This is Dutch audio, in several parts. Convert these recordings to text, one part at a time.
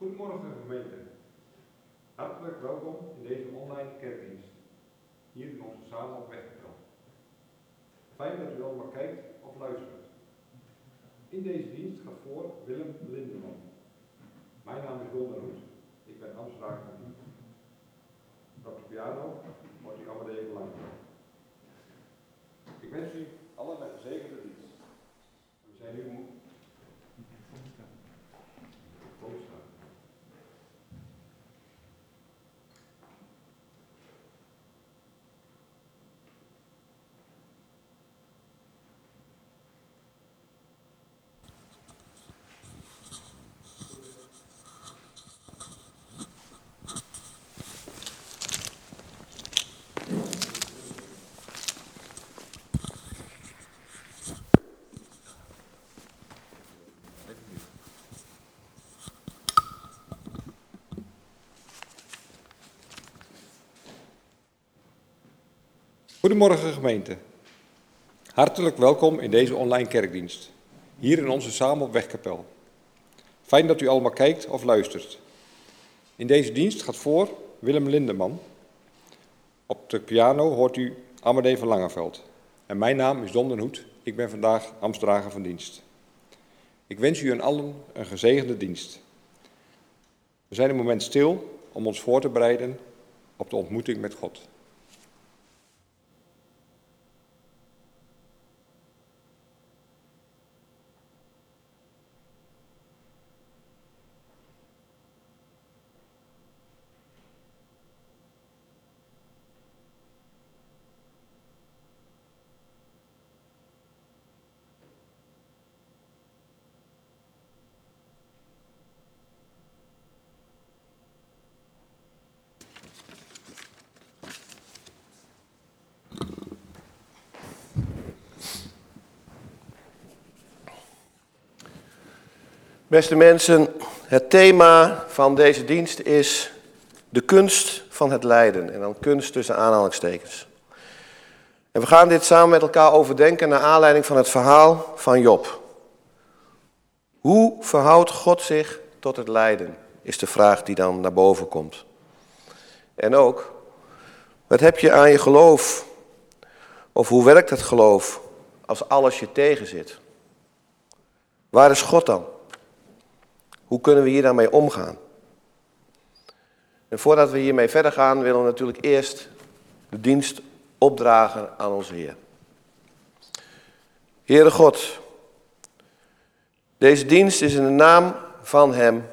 Goedemorgen gemeente. Hartelijk welkom in deze online kerkdienst. Hier in onze zaal op Weggetrap. Fijn dat u allemaal kijkt of luistert. In deze dienst gaat voor Willem Lindeman. Mijn naam is Don Ik ben Amsterdam. Dr. piano wordt u allemaal even lang. Ik wens u Goedemorgen gemeente. Hartelijk welkom in deze online kerkdienst, hier in onze Samen op Wegkapel. Fijn dat u allemaal kijkt of luistert. In deze dienst gaat voor Willem Lindeman. Op de piano hoort u Amadee van Langeveld. En mijn naam is Don Hoed. Ik ben vandaag Amstdrager van dienst. Ik wens u en allen een gezegende dienst. We zijn een moment stil om ons voor te bereiden op de ontmoeting met God. Beste mensen, het thema van deze dienst is de kunst van het lijden. En dan kunst tussen aanhalingstekens. En we gaan dit samen met elkaar overdenken naar aanleiding van het verhaal van Job. Hoe verhoudt God zich tot het lijden? Is de vraag die dan naar boven komt. En ook, wat heb je aan je geloof? Of hoe werkt het geloof als alles je tegenzit? Waar is God dan? Hoe kunnen we hier dan mee omgaan? En voordat we hiermee verder gaan, willen we natuurlijk eerst de dienst opdragen aan onze Heer. Heere God, deze dienst is in de naam van Hem,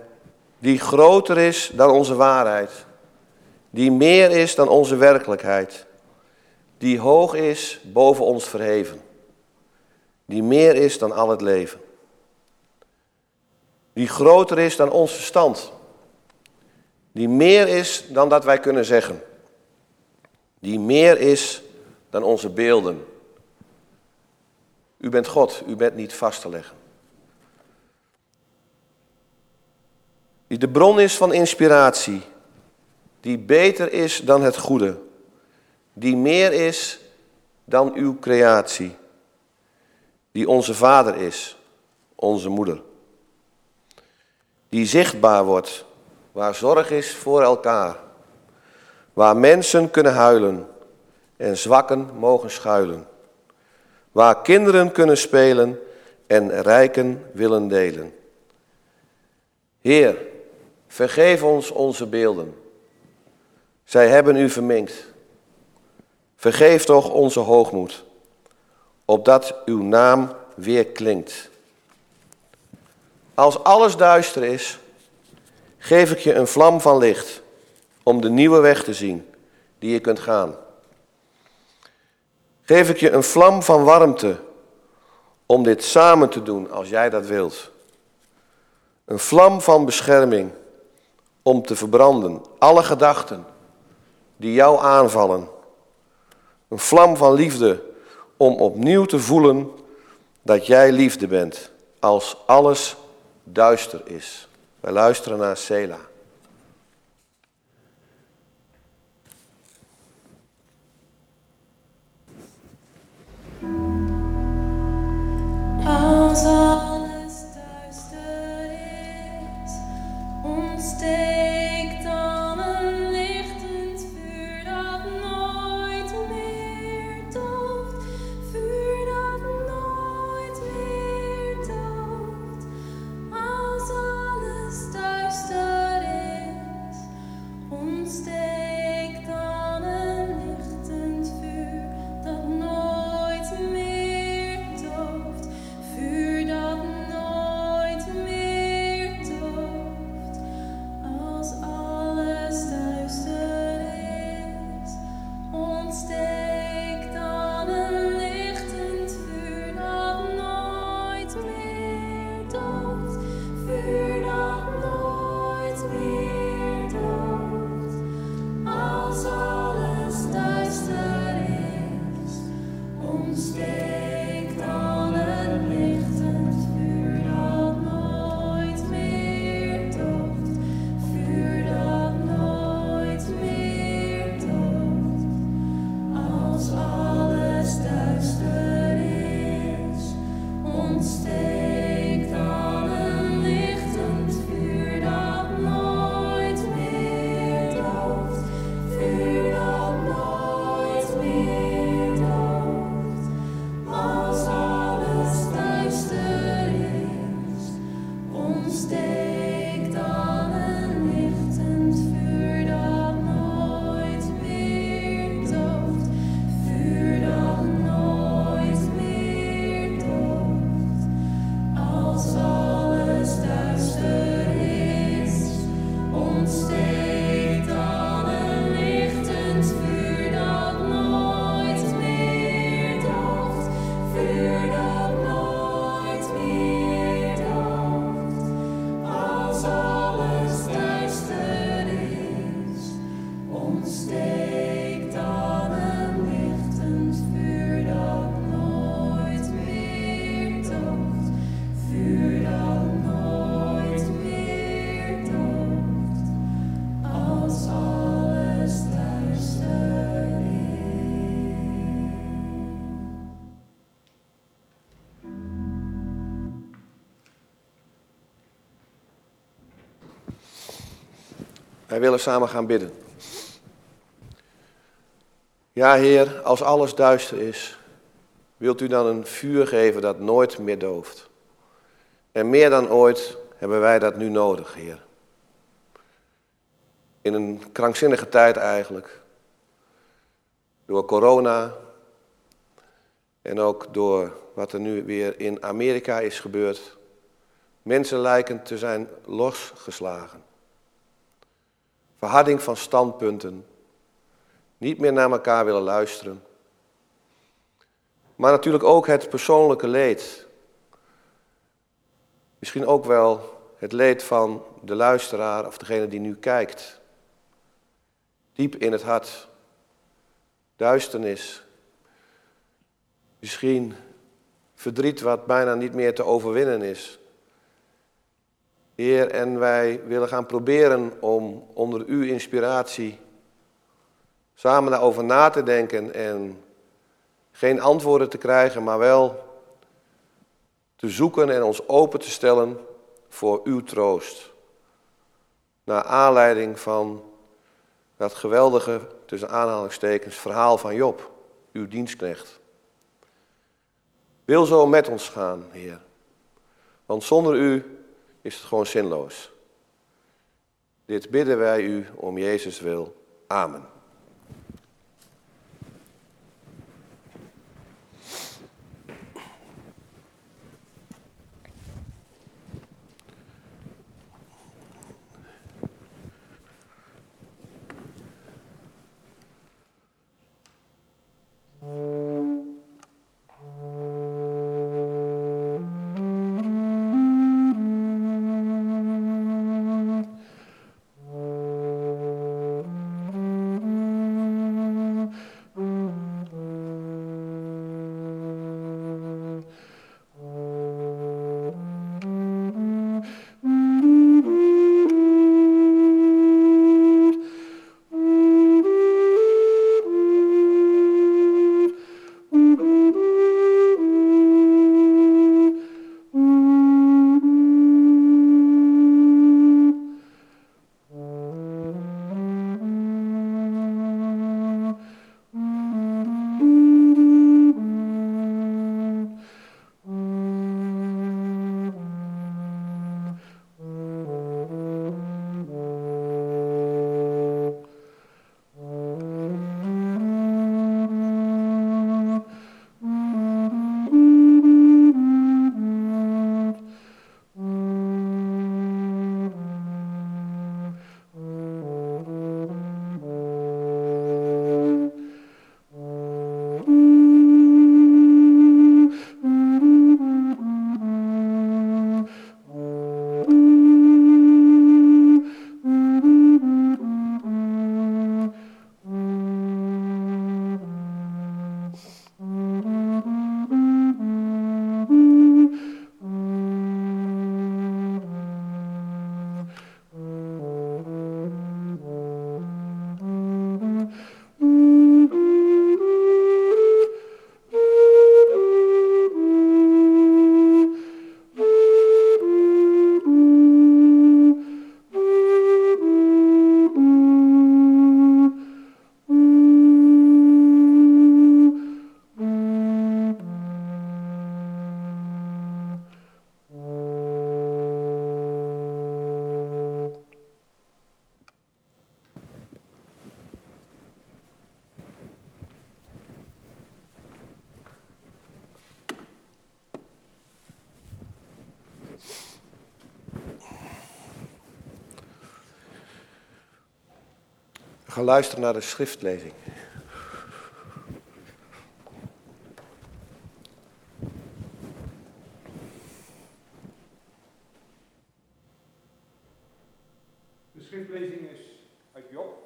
die groter is dan onze waarheid, die meer is dan onze werkelijkheid, die hoog is boven ons verheven, die meer is dan al het leven die groter is dan ons verstand, die meer is dan dat wij kunnen zeggen, die meer is dan onze beelden. U bent God, u bent niet vast te leggen. Die de bron is van inspiratie, die beter is dan het goede, die meer is dan uw creatie, die onze vader is, onze moeder die zichtbaar wordt, waar zorg is voor elkaar, waar mensen kunnen huilen en zwakken mogen schuilen, waar kinderen kunnen spelen en rijken willen delen. Heer, vergeef ons onze beelden. Zij hebben u verminkt. Vergeef toch onze hoogmoed, opdat uw naam weer klinkt. Als alles duister is, geef ik je een vlam van licht om de nieuwe weg te zien die je kunt gaan. Geef ik je een vlam van warmte om dit samen te doen als jij dat wilt. Een vlam van bescherming om te verbranden alle gedachten die jou aanvallen. Een vlam van liefde om opnieuw te voelen dat jij liefde bent als alles duister is. Wij luisteren naar Sela. Als Wij willen samen gaan bidden. Ja, Heer, als alles duister is, wilt u dan een vuur geven dat nooit meer dooft. En meer dan ooit hebben wij dat nu nodig, Heer. In een krankzinnige tijd eigenlijk. Door corona en ook door wat er nu weer in Amerika is gebeurd. Mensen lijken te zijn losgeslagen verharding van standpunten, niet meer naar elkaar willen luisteren. Maar natuurlijk ook het persoonlijke leed. Misschien ook wel het leed van de luisteraar of degene die nu kijkt. Diep in het hart. Duisternis. Misschien verdriet wat bijna niet meer te overwinnen is. Heer, en wij willen gaan proberen om onder uw inspiratie samen daarover na te denken en geen antwoorden te krijgen, maar wel te zoeken en ons open te stellen voor uw troost. Naar aanleiding van dat geweldige, tussen aanhalingstekens, verhaal van Job, uw dienstknecht. Wil zo met ons gaan, Heer. Want zonder u is het gewoon zinloos. Dit bidden wij u om Jezus wil. Amen. Luisteren naar de schriftlezing. De schriftlezing is uit Job.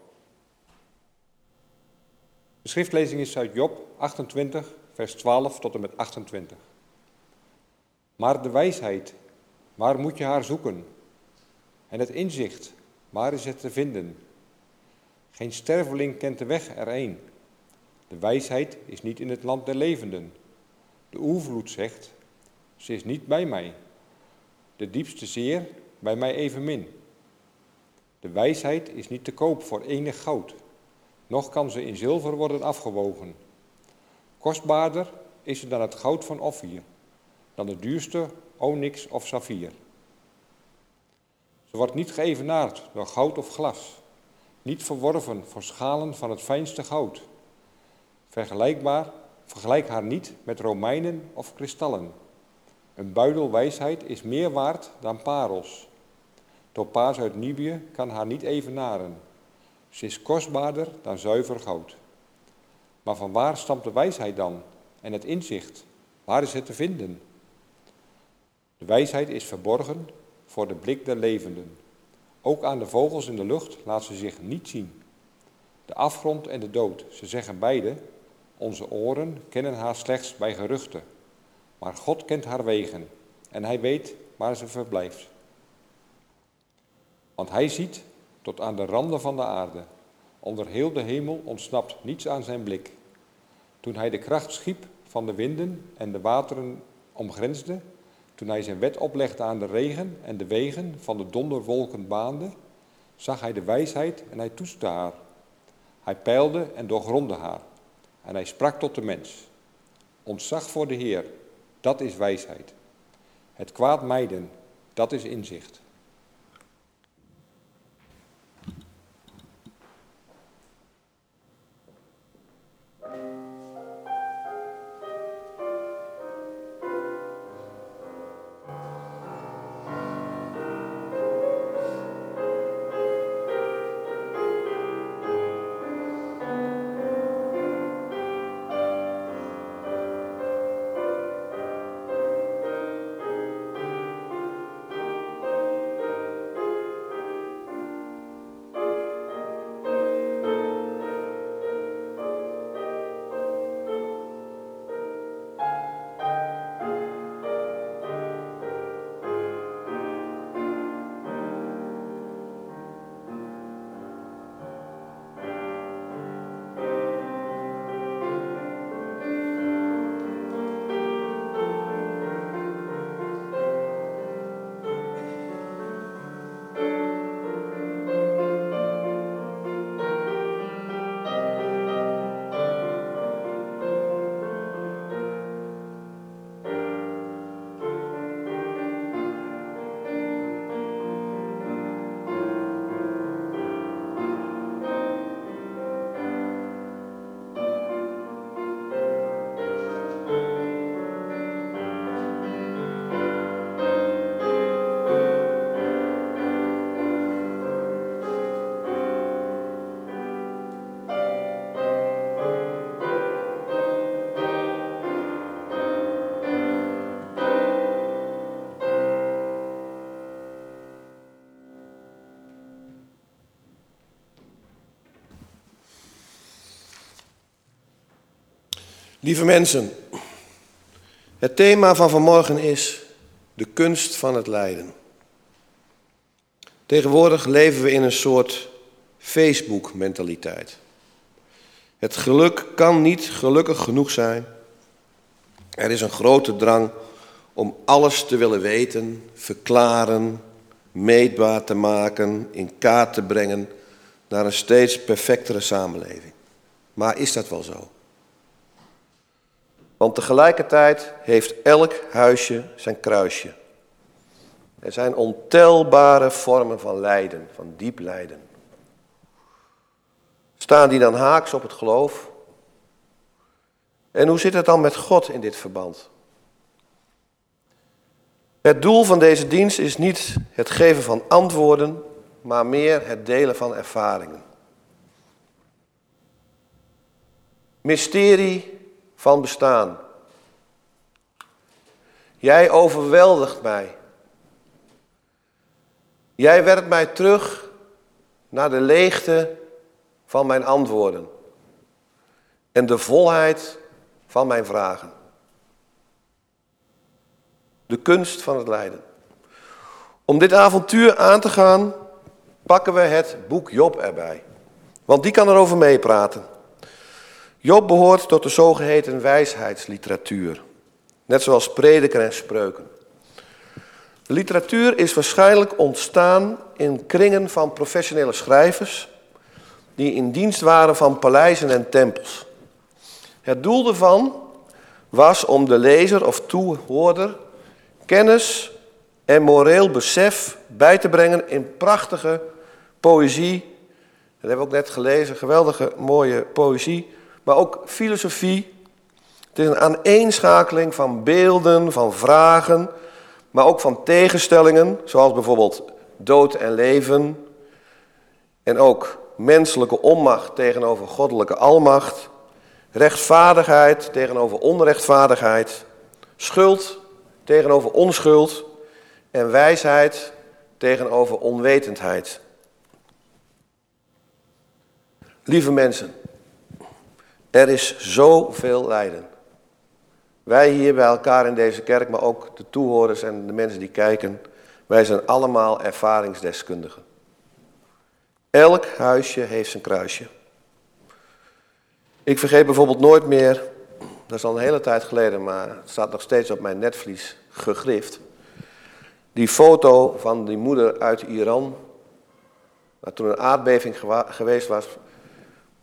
De schriftlezing is uit Job 28, vers 12 tot en met 28. Maar de wijsheid, waar moet je haar zoeken? En het inzicht, waar is het te vinden? Geen sterveling kent de weg erheen. De wijsheid is niet in het land der levenden. De oervloed zegt, ze is niet bij mij. De diepste zeer, bij mij evenmin. De wijsheid is niet te koop voor enig goud, noch kan ze in zilver worden afgewogen. Kostbaarder is ze dan het goud van Offier, dan de duurste onyx of saffier. Ze wordt niet geëvenaard door goud of glas, niet verworven voor schalen van het fijnste goud. Vergelijkbaar, vergelijk haar niet met Romeinen of kristallen. Een buidel wijsheid is meer waard dan parels. Topaas uit Nibië kan haar niet evenaren. Ze is kostbaarder dan zuiver goud. Maar van waar stamt de wijsheid dan en het inzicht? Waar is het te vinden? De wijsheid is verborgen voor de blik der levenden. Ook aan de vogels in de lucht laat ze zich niet zien. De afgrond en de dood, ze zeggen beide, onze oren kennen haar slechts bij geruchten. Maar God kent haar wegen en hij weet waar ze verblijft. Want hij ziet tot aan de randen van de aarde. Onder heel de hemel ontsnapt niets aan zijn blik. Toen hij de kracht schiep van de winden en de wateren omgrensde, toen hij zijn wet oplegde aan de regen en de wegen van de donderwolken baande, zag hij de wijsheid en hij toetste haar. Hij peilde en doorgrondde haar. En hij sprak tot de mens. Ontzag voor de Heer, dat is wijsheid. Het kwaad mijden, dat is inzicht. Lieve mensen, het thema van vanmorgen is de kunst van het lijden. Tegenwoordig leven we in een soort Facebook-mentaliteit. Het geluk kan niet gelukkig genoeg zijn. Er is een grote drang om alles te willen weten, verklaren, meetbaar te maken, in kaart te brengen naar een steeds perfectere samenleving. Maar is dat wel zo? Want tegelijkertijd heeft elk huisje zijn kruisje. Er zijn ontelbare vormen van lijden, van diep lijden. Staan die dan haaks op het geloof? En hoe zit het dan met God in dit verband? Het doel van deze dienst is niet het geven van antwoorden, maar meer het delen van ervaringen. mysterie van bestaan. Jij overweldigt mij. Jij werpt mij terug naar de leegte van mijn antwoorden en de volheid van mijn vragen. De kunst van het lijden. Om dit avontuur aan te gaan, pakken we het boek Job erbij. Want die kan erover meepraten. Job behoort tot de zogeheten wijsheidsliteratuur. Net zoals prediker en spreuken. Literatuur is waarschijnlijk ontstaan in kringen van professionele schrijvers die in dienst waren van paleizen en tempels. Het doel ervan was om de lezer of toehoorder kennis en moreel besef bij te brengen in prachtige poëzie. Dat hebben we ook net gelezen, geweldige mooie poëzie, maar ook filosofie. Het is een aaneenschakeling van beelden, van vragen, maar ook van tegenstellingen, zoals bijvoorbeeld dood en leven. En ook menselijke onmacht tegenover goddelijke almacht. Rechtvaardigheid tegenover onrechtvaardigheid. Schuld tegenover onschuld. En wijsheid tegenover onwetendheid. Lieve mensen, er is zoveel lijden. Wij hier bij elkaar in deze kerk, maar ook de toehoorders en de mensen die kijken, wij zijn allemaal ervaringsdeskundigen. Elk huisje heeft zijn kruisje. Ik vergeet bijvoorbeeld nooit meer, dat is al een hele tijd geleden, maar het staat nog steeds op mijn netvlies gegrift. Die foto van die moeder uit Iran, waar toen een aardbeving geweest was,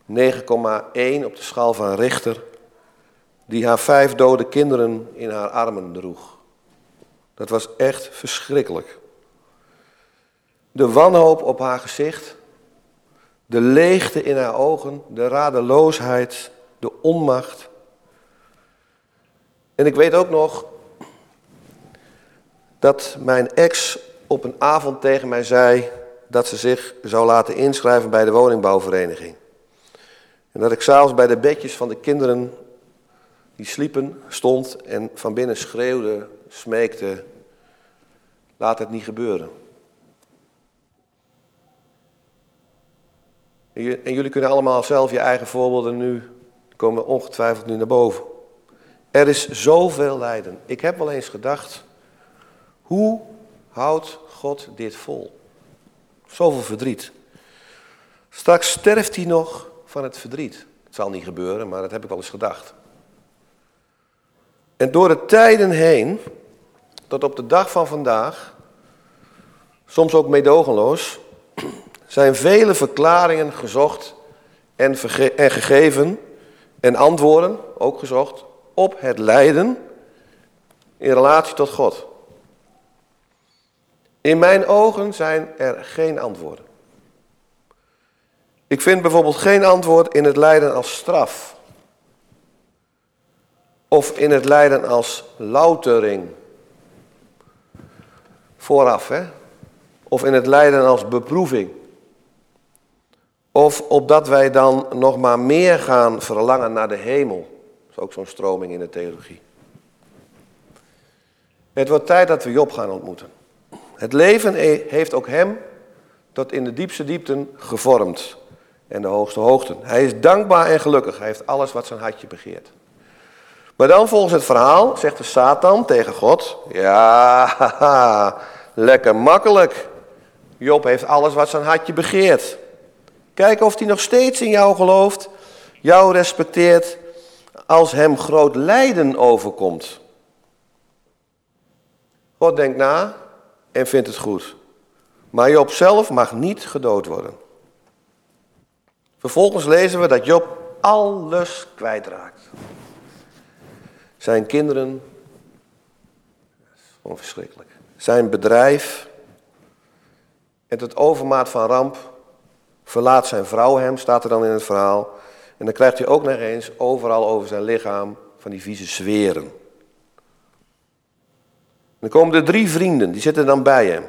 9,1 op de schaal van Richter, die haar vijf dode kinderen in haar armen droeg. Dat was echt verschrikkelijk. De wanhoop op haar gezicht, de leegte in haar ogen, de radeloosheid, de onmacht. En ik weet ook nog dat mijn ex op een avond tegen mij zei dat ze zich zou laten inschrijven bij de woningbouwvereniging. Dat ik s'avonds bij de bedjes van de kinderen die sliepen stond en van binnen schreeuwde, smeekte, laat het niet gebeuren. En jullie kunnen allemaal zelf je eigen voorbeelden nu, komen ongetwijfeld nu naar boven. Er is zoveel lijden. Ik heb wel eens gedacht, hoe houdt God dit vol? Zoveel verdriet. Straks sterft hij nog van het verdriet. Het zal niet gebeuren, maar dat heb ik wel eens gedacht. En door de tijden heen, tot op de dag van vandaag, soms ook meedogenloos, zijn vele verklaringen gezocht en, en gegeven en antwoorden ook gezocht op het lijden in relatie tot God. In mijn ogen zijn er geen antwoorden. Ik vind bijvoorbeeld geen antwoord in het lijden als straf. Of in het lijden als loutering. Vooraf, hè? Of in het lijden als beproeving. Of opdat wij dan nog maar meer gaan verlangen naar de hemel. Dat is ook zo'n stroming in de theologie. Het wordt tijd dat we Job gaan ontmoeten. Het leven he- heeft ook hem tot in de diepste diepten gevormd. En de hoogste hoogten. Hij is dankbaar en gelukkig. Hij heeft alles wat zijn hartje begeert. Maar dan volgens het verhaal zegt de Satan tegen God: Ja, lekker makkelijk. Job heeft alles wat zijn hartje begeert. Kijk of hij nog steeds in jou gelooft, jou respecteert, als hem groot lijden overkomt. God denkt na en vindt het goed. Maar Job zelf mag niet gedood worden. Vervolgens lezen we dat Job alles kwijtraakt. Zijn kinderen, gewoon verschrikkelijk. Zijn bedrijf. En tot overmaat van ramp verlaat zijn vrouw hem, staat er dan in het verhaal. En dan krijgt hij ook nog eens overal over zijn lichaam van die vieze zweren. Dan komen er drie vrienden, die zitten dan bij hem.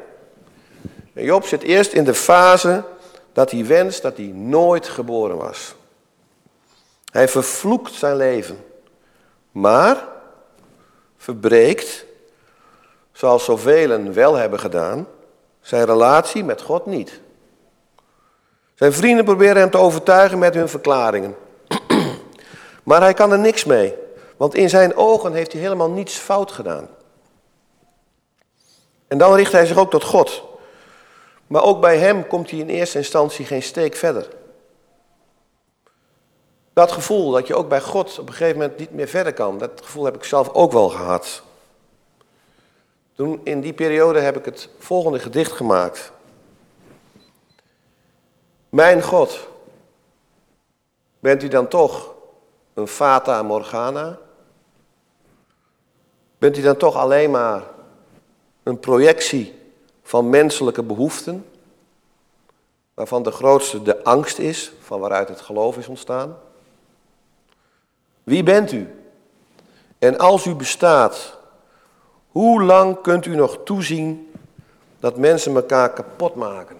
En Job zit eerst in de fase dat hij wenst dat hij nooit geboren was. Hij vervloekt zijn leven, maar verbreekt, zoals zoveel wel hebben gedaan, zijn relatie met God niet. Zijn vrienden proberen hem te overtuigen met hun verklaringen. Maar hij kan er niks mee, want in zijn ogen heeft hij helemaal niets fout gedaan. En dan richt hij zich ook tot God. Maar ook bij hem komt hij in eerste instantie geen steek verder. Dat gevoel dat je ook bij God op een gegeven moment niet meer verder kan, dat gevoel heb ik zelf ook wel gehad. Toen in die periode heb ik het volgende gedicht gemaakt. Mijn God, bent u dan toch een fata morgana? Bent u dan toch alleen maar een projectie van menselijke behoeften, waarvan de grootste de angst is, van waaruit het geloof is ontstaan? Wie bent u? En als u bestaat, hoe lang kunt u nog toezien dat mensen elkaar kapot maken?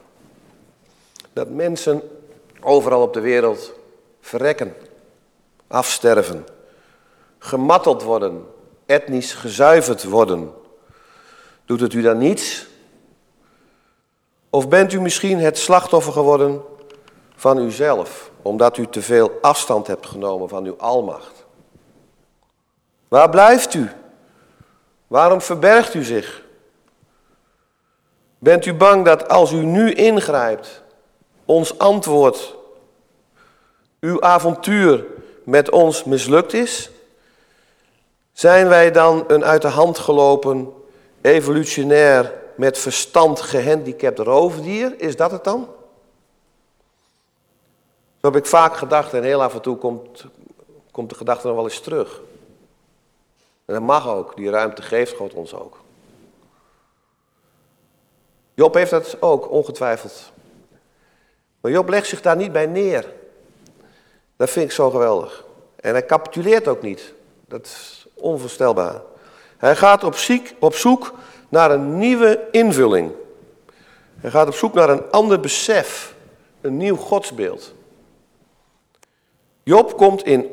Dat mensen overal op de wereld verrekken, afsterven, gematteld worden, etnisch gezuiverd worden. Doet het u dan niets? Of bent u misschien het slachtoffer geworden van uzelf, omdat u te veel afstand hebt genomen van uw almacht? Waar blijft u? Waarom verbergt u zich? Bent u bang dat als u nu ingrijpt, ons antwoord, uw avontuur met ons mislukt is? Zijn wij dan een uit de hand gelopen, evolutionair, met verstand gehandicapt roofdier? Is dat het dan? Zo heb ik vaak gedacht en heel af en toe komt, komt de gedachte nog wel eens terug. En dat mag ook, die ruimte geeft God ons ook. Job heeft dat ook, ongetwijfeld. Maar Job legt zich daar niet bij neer. Dat vind ik zo geweldig. En hij capituleert ook niet. Dat is onvoorstelbaar. Hij gaat op, ziek, op zoek naar een nieuwe invulling. Hij gaat op zoek naar een ander besef, een nieuw godsbeeld. Job komt in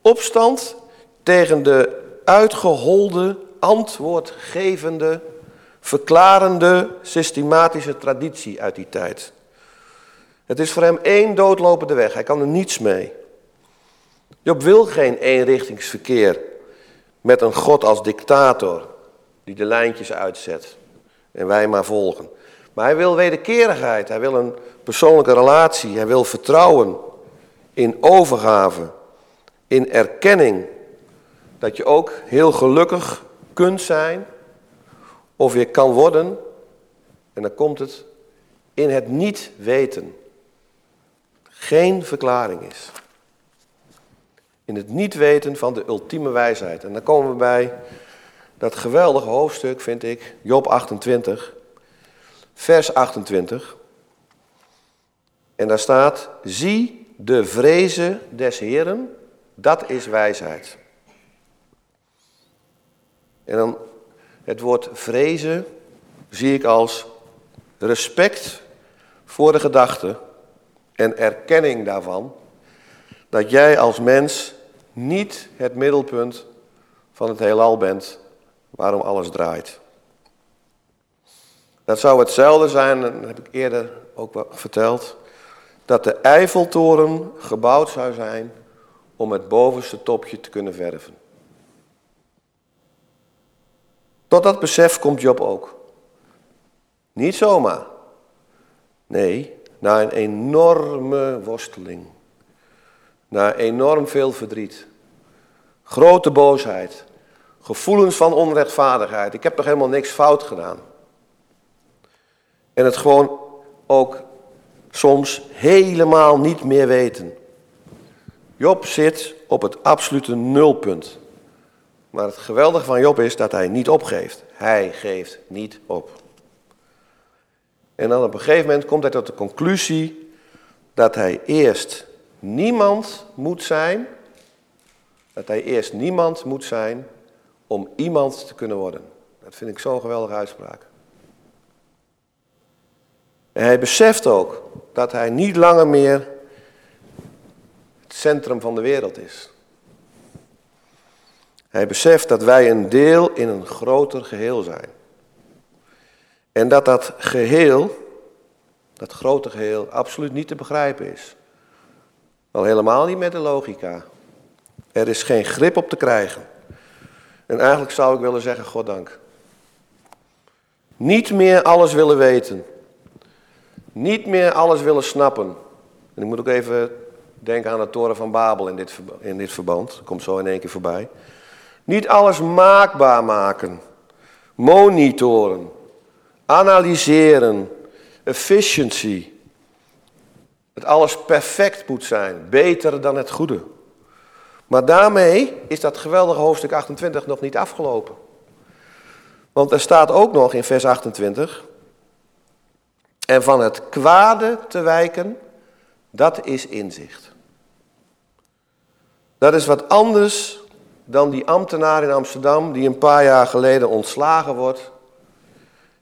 opstand tegen de uitgeholde, antwoordgevende, verklarende, systematische traditie uit die tijd. Het is voor hem één doodlopende weg, hij kan er niets mee. Job wil geen eenrichtingsverkeer met een God als dictator die de lijntjes uitzet en wij maar volgen. Maar hij wil wederkerigheid, hij wil een persoonlijke relatie, hij wil vertrouwen in overgave, in erkenning dat je ook heel gelukkig kunt zijn of je kan worden, en dan komt het, in het niet weten. Geen verklaring is. In het niet weten van de ultieme wijsheid. En dan komen we bij dat geweldige hoofdstuk, vind ik, Job 28, vers 28. En daar staat, zie de vrezen des Heren, dat is wijsheid. En dan het woord vrezen zie ik als respect voor de gedachte en erkenning daarvan dat jij als mens niet het middelpunt van het heelal bent waarom alles draait. Dat zou hetzelfde zijn, dat heb ik eerder ook wel verteld, dat de Eiffeltoren gebouwd zou zijn om het bovenste topje te kunnen verven. Tot dat besef komt Job ook. Niet zomaar. Nee, na een enorme worsteling. Na enorm veel verdriet. Grote boosheid. Gevoelens van onrechtvaardigheid. Ik heb toch helemaal niks fout gedaan. En het gewoon ook soms helemaal niet meer weten. Job zit op het absolute nulpunt. Maar het geweldige van Job is dat hij niet opgeeft. Hij geeft niet op. En dan op een gegeven moment komt hij tot de conclusie dat hij eerst niemand moet zijn. Dat hij eerst niemand moet zijn om iemand te kunnen worden. Dat vind ik zo'n geweldige uitspraak. En hij beseft ook dat hij niet langer meer centrum van de wereld is. Hij beseft dat wij een deel in een groter geheel zijn. En dat dat geheel, dat grote geheel, absoluut niet te begrijpen is. Al helemaal niet met de logica. Er is geen grip op te krijgen. En eigenlijk zou ik willen zeggen, goddank. Niet meer alles willen weten. Niet meer alles willen snappen. En ik moet ook even denken aan de toren van Babel in dit, in dit verband. Komt zo in één keer voorbij. Niet alles maakbaar maken. Monitoren. Analyseren. Efficiency. Het alles perfect moet zijn. Beter dan het goede. Maar daarmee is dat geweldige hoofdstuk 28 nog niet afgelopen. Want er staat ook nog in vers 28. En van het kwade te wijken, dat is inzicht. Dat is wat anders dan die ambtenaar in Amsterdam die een paar jaar geleden ontslagen wordt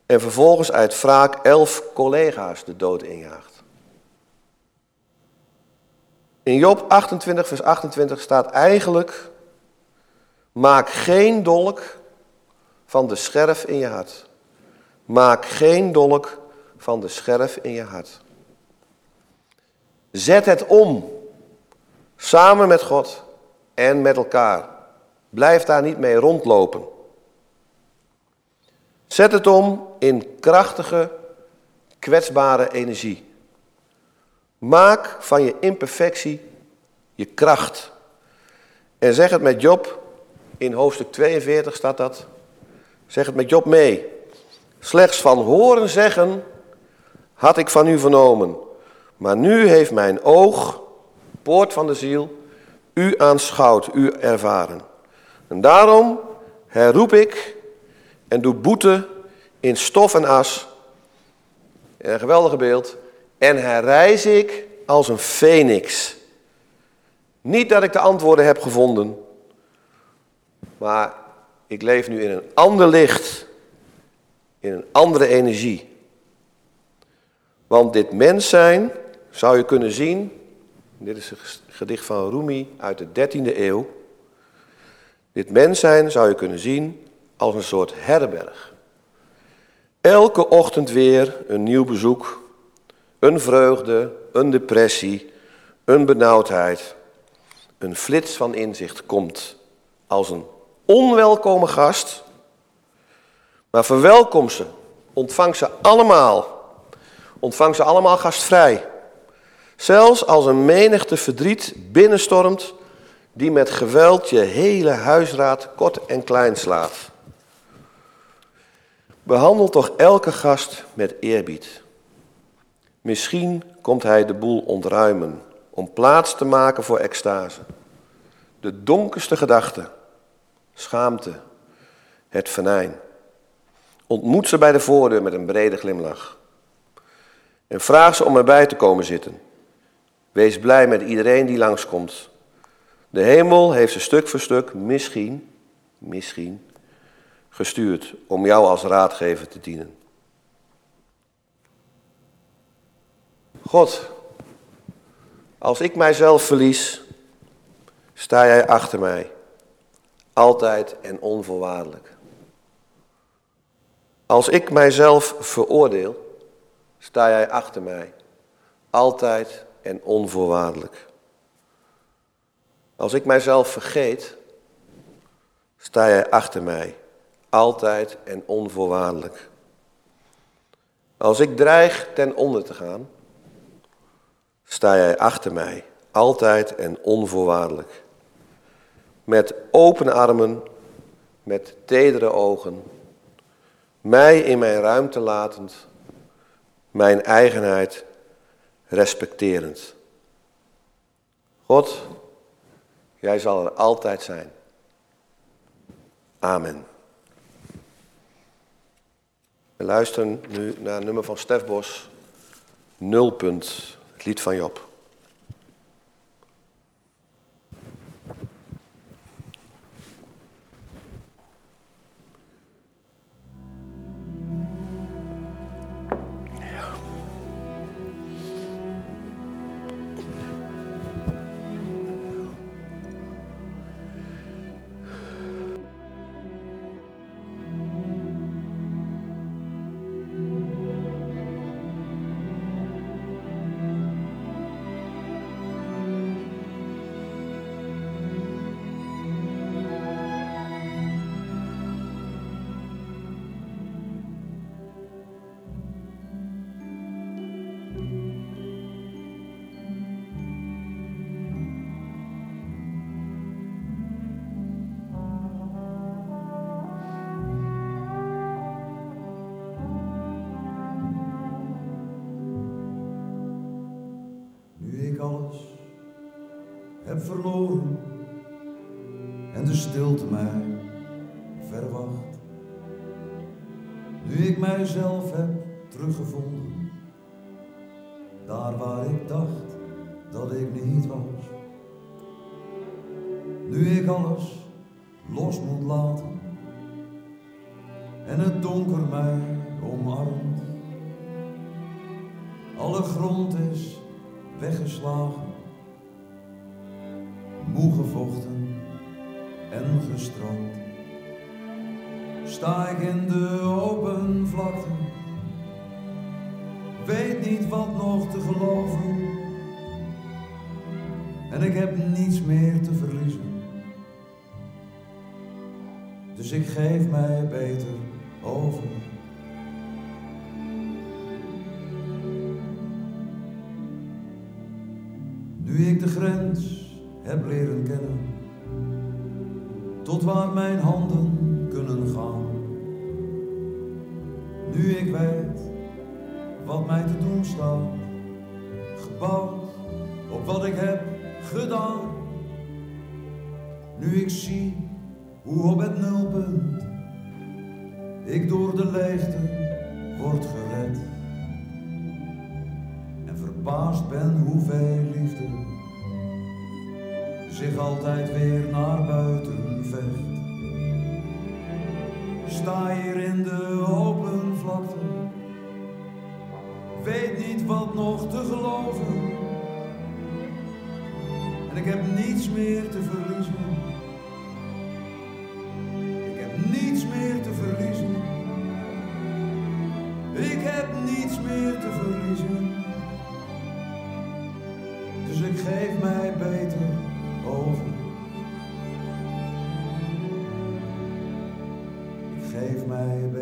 en vervolgens uit wraak elf collega's de dood injaagt. In Job 28, vers 28 staat eigenlijk: Maak geen dolk van de scherf in je hart. Maak geen dolk van de scherf in je hart. Zet het om, samen met God en met elkaar. Blijf daar niet mee rondlopen. Zet het om in krachtige, kwetsbare energie. Maak van je imperfectie je kracht. En zeg het met Job, in hoofdstuk 42 staat dat. Zeg het met Job mee. Slechts van horen zeggen had ik van u vernomen. Maar nu heeft mijn oog, poort van de ziel, u aanschouwd, u ervaren. En daarom herroep ik en doe boete in stof en as. Een geweldige beeld. En herrijs ik als een feniks. Niet dat ik de antwoorden heb gevonden, maar ik leef nu in een ander licht, in een andere energie. Want dit mens zijn zou je kunnen zien, dit is een gedicht van Rumi uit de 13e eeuw. Dit mens zijn zou je kunnen zien als een soort herberg. Elke ochtend weer een nieuw bezoek, een vreugde, een depressie, een benauwdheid. Een flits van inzicht komt als een onwelkome gast, maar verwelkom ze, ontvang ze allemaal. Ontvang ze allemaal gastvrij. Zelfs als een menigte verdriet binnenstormt die met geweld je hele huisraad kort en klein slaat. Behandel toch elke gast met eerbied. Misschien komt hij de boel ontruimen om plaats te maken voor extase. De donkerste gedachten, schaamte, het venijn. Ontmoet ze bij de voordeur met een brede glimlach. En vraag ze om erbij te komen zitten. Wees blij met iedereen die langskomt. De hemel heeft ze stuk voor stuk, misschien, misschien, gestuurd om jou als raadgever te dienen. God, als ik mijzelf verlies, sta jij achter mij, altijd en onvoorwaardelijk. Als ik mijzelf veroordeel, sta jij achter mij, altijd en onvoorwaardelijk. Als ik mijzelf vergeet, sta jij achter mij, altijd en onvoorwaardelijk. Als ik dreig ten onder te gaan, sta jij achter mij, altijd en onvoorwaardelijk. Met open armen, met tedere ogen, mij in mijn ruimte latend, mijn eigenheid respecterend. God, jij zal er altijd zijn. Amen. We luisteren nu naar nummer van Stef Bos, Nulpunt, het lied van Job. Weggeslagen, moe gevochten en gestrand. Sta ik in de open vlakte, weet niet wat nog te geloven. En ik heb niets meer te verliezen. Dus ik geef mij beter over. Heb leren kennen, tot waar mijn handen kunnen gaan. Nu ik weet wat mij te doen staat, gebouwd op wat ik heb gedaan. Nu ik zie hoe op het nulpunt ik door de leegte word gered. En verbaasd ben hoeveel liefde zich altijd weer naar buiten vecht. Sta hier in de open vlakte, weet niet wat nog te geloven. En ik heb niets meer te verliezen. Ik heb niets meer te verliezen. Ik heb niets meer te verliezen. Dus ik geef mij beter geef mij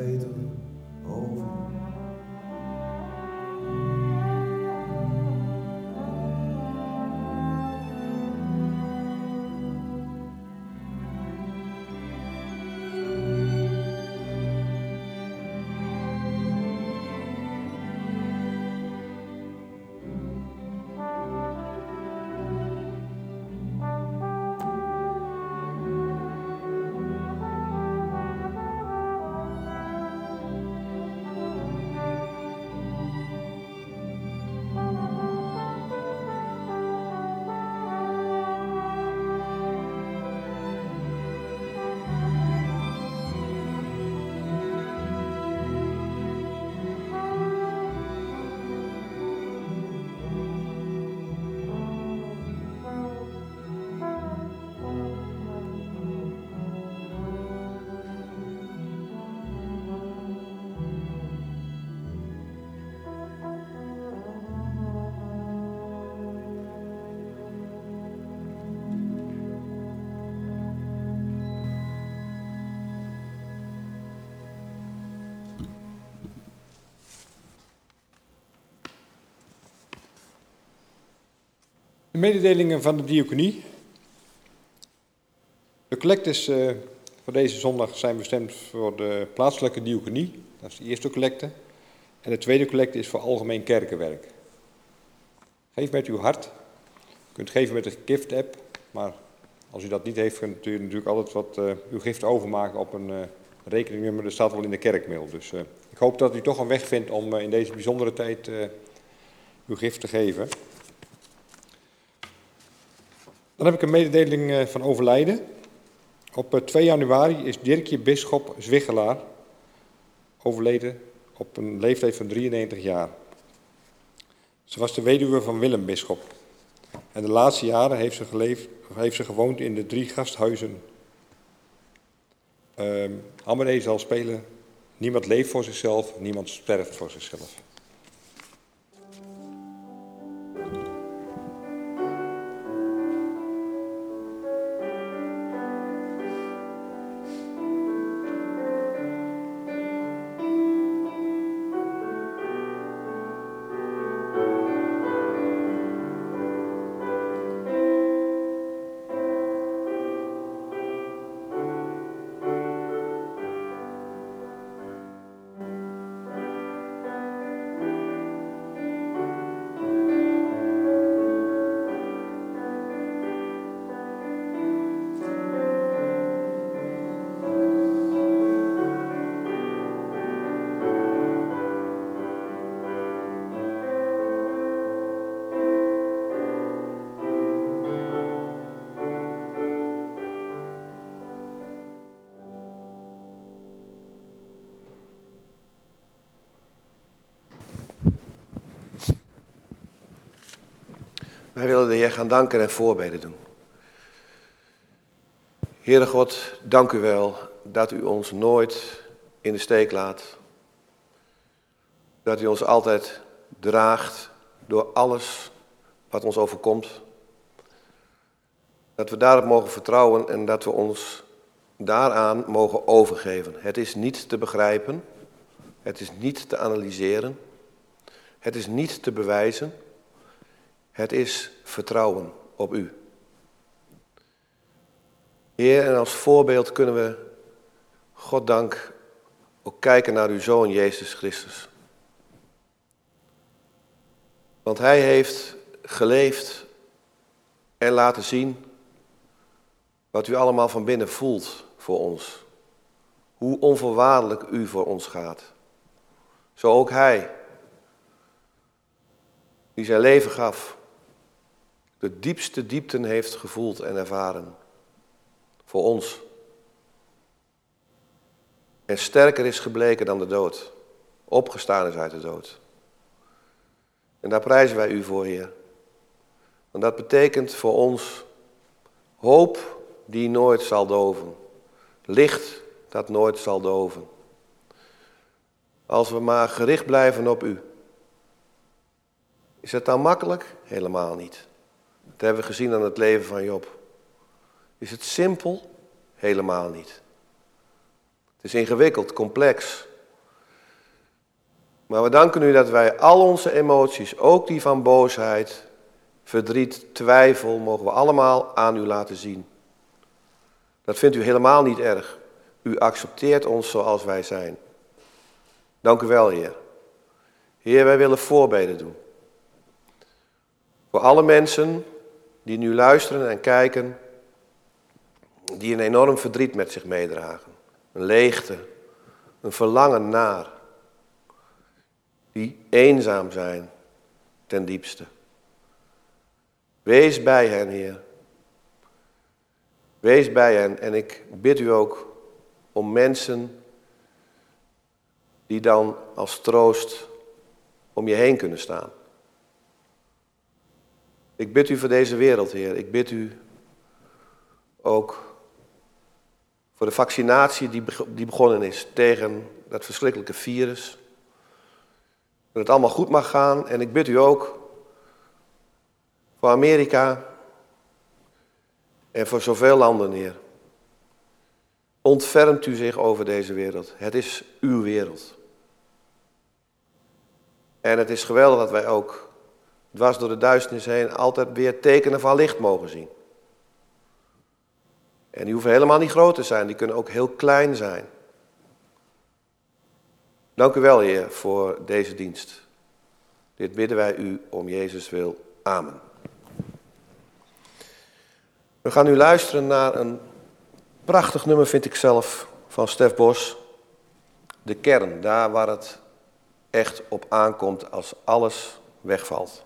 mededelingen van de diaconie. De collectes eh, voor deze zondag zijn bestemd voor de plaatselijke diaconie. Dat is de eerste collecte. En de tweede collecte is voor algemeen kerkenwerk. Geef met uw hart. U kunt geven met de gift-app. Maar als u dat niet heeft, kunt u natuurlijk altijd wat eh, uw gift overmaken op een eh, rekeningnummer. Dat staat wel in de kerkmail. Dus ik hoop dat u toch een weg vindt om in deze bijzondere tijd uw gift te geven. Dan heb ik een mededeling eh, van overlijden. Op eh, 2 januari is Dirkje Bisschop Zwiggelaar overleden op een leeftijd van 93 jaar. Ze was de weduwe van Willem Bisschop. En de laatste jaren heeft ze, geleefd, heeft ze gewoond in de drie gasthuizen. Amadee zal spelen. Niemand leeft voor zichzelf, niemand sterft voor zichzelf. Wij willen de Heer gaan danken en voorbeden doen. Heere God, dank u wel dat u ons nooit in de steek laat. Dat u ons altijd draagt door alles wat ons overkomt. Dat we daarop mogen vertrouwen en dat we ons daaraan mogen overgeven. Het is niet te begrijpen, het is niet te analyseren, het is niet te bewijzen. Het is vertrouwen op u. Heer, en als voorbeeld kunnen we, God dank, ook kijken naar uw Zoon Jezus Christus. Want Hij heeft geleefd en laten zien wat u allemaal van binnen voelt voor ons. Hoe onvoorwaardelijk u voor ons gaat. Zo ook Hij, die zijn leven gaf, de diepste diepten heeft gevoeld en ervaren. Voor ons. En sterker is gebleken dan de dood. Opgestaan is uit de dood. En daar prijzen wij u voor, Heer. Want dat betekent voor ons hoop die nooit zal doven. Licht dat nooit zal doven. Als we maar gericht blijven op u. Is het dan makkelijk? Helemaal niet. Dat hebben we gezien aan het leven van Job. Is het simpel? Helemaal niet. Het is ingewikkeld, complex. Maar we danken u dat wij al onze emoties, ook die van boosheid, verdriet, twijfel, mogen we allemaal aan u laten zien. Dat vindt u helemaal niet erg. U accepteert ons zoals wij zijn. Dank u wel, Heer. Heer, wij willen voorbeden doen. Voor alle mensen die nu luisteren en kijken, die een enorm verdriet met zich meedragen. Een leegte, een verlangen naar. Die eenzaam zijn ten diepste. Wees bij hen, Heer. Wees bij hen en ik bid u ook om mensen die dan als troost om je heen kunnen staan. Ik bid u voor deze wereld, Heer. Ik bid u ook voor de vaccinatie die, begonnen is tegen dat verschrikkelijke virus. Dat het allemaal goed mag gaan. En ik bid u ook voor Amerika en voor zoveel landen, Heer. Ontfermt u zich over deze wereld. Het is uw wereld. En het is geweldig dat wij ook dwars door de duisternis heen altijd weer tekenen van licht mogen zien. En die hoeven helemaal niet groot te zijn, die kunnen ook heel klein zijn. Dank u wel, Heer, voor deze dienst. Dit bidden wij u om Jezus wil. Amen. We gaan nu luisteren naar een prachtig nummer, vind ik zelf, van Stef Bos. De kern, daar waar het echt op aankomt als alles wegvalt.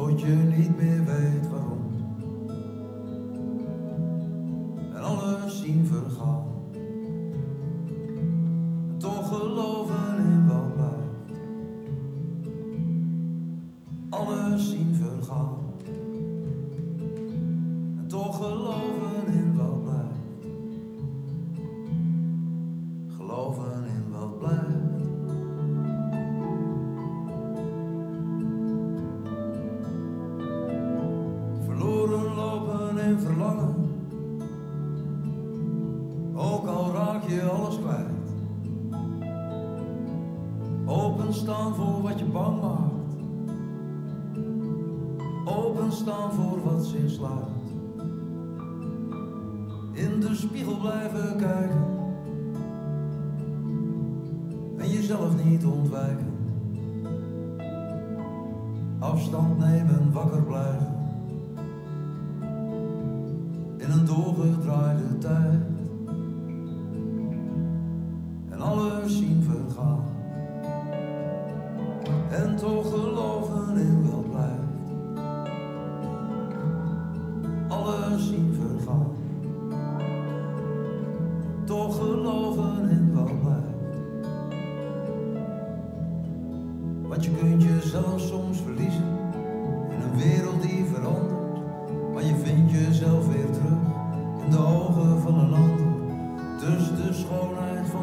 Tot je niet meer weet waarom. En alles zien vergaan. Blijven kijken. En jezelf niet ontwijken. Afstand nemen, wakker blijven. In een doorgedraaide tijd.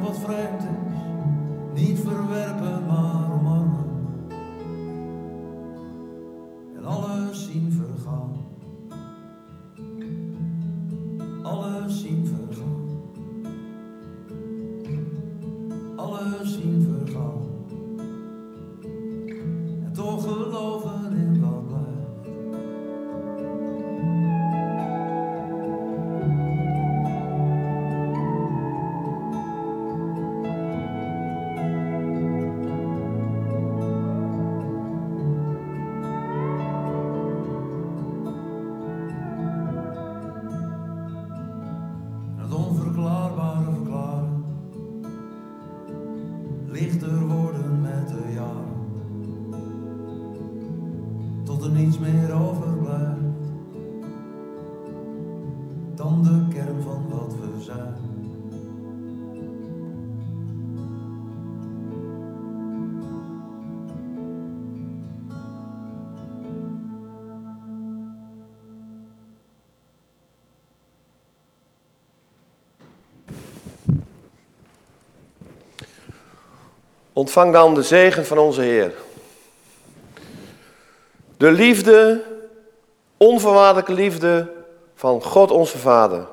Wat vreemd is, niet verwerpen maar omarmen. Ontvang dan de zegen van onze Heer. De liefde, onvoorwaardelijke liefde van God onze Vader.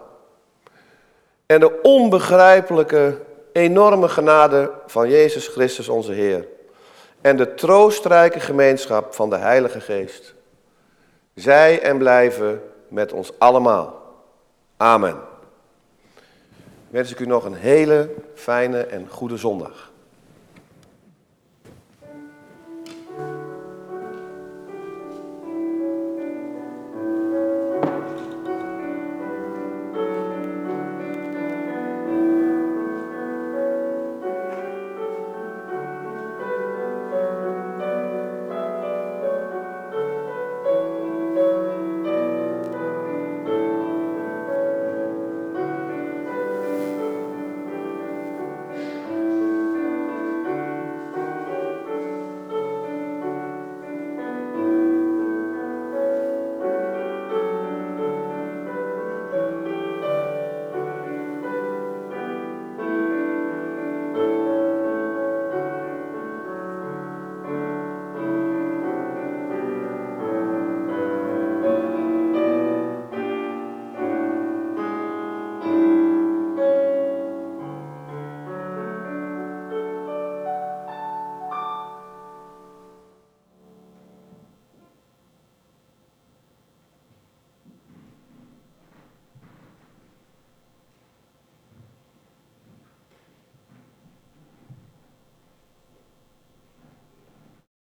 En de onbegrijpelijke, enorme genade van Jezus Christus onze Heer. En de troostrijke gemeenschap van de Heilige Geest. Zij en blijven met ons allemaal. Amen. Wens ik u nog een hele fijne en goede zondag.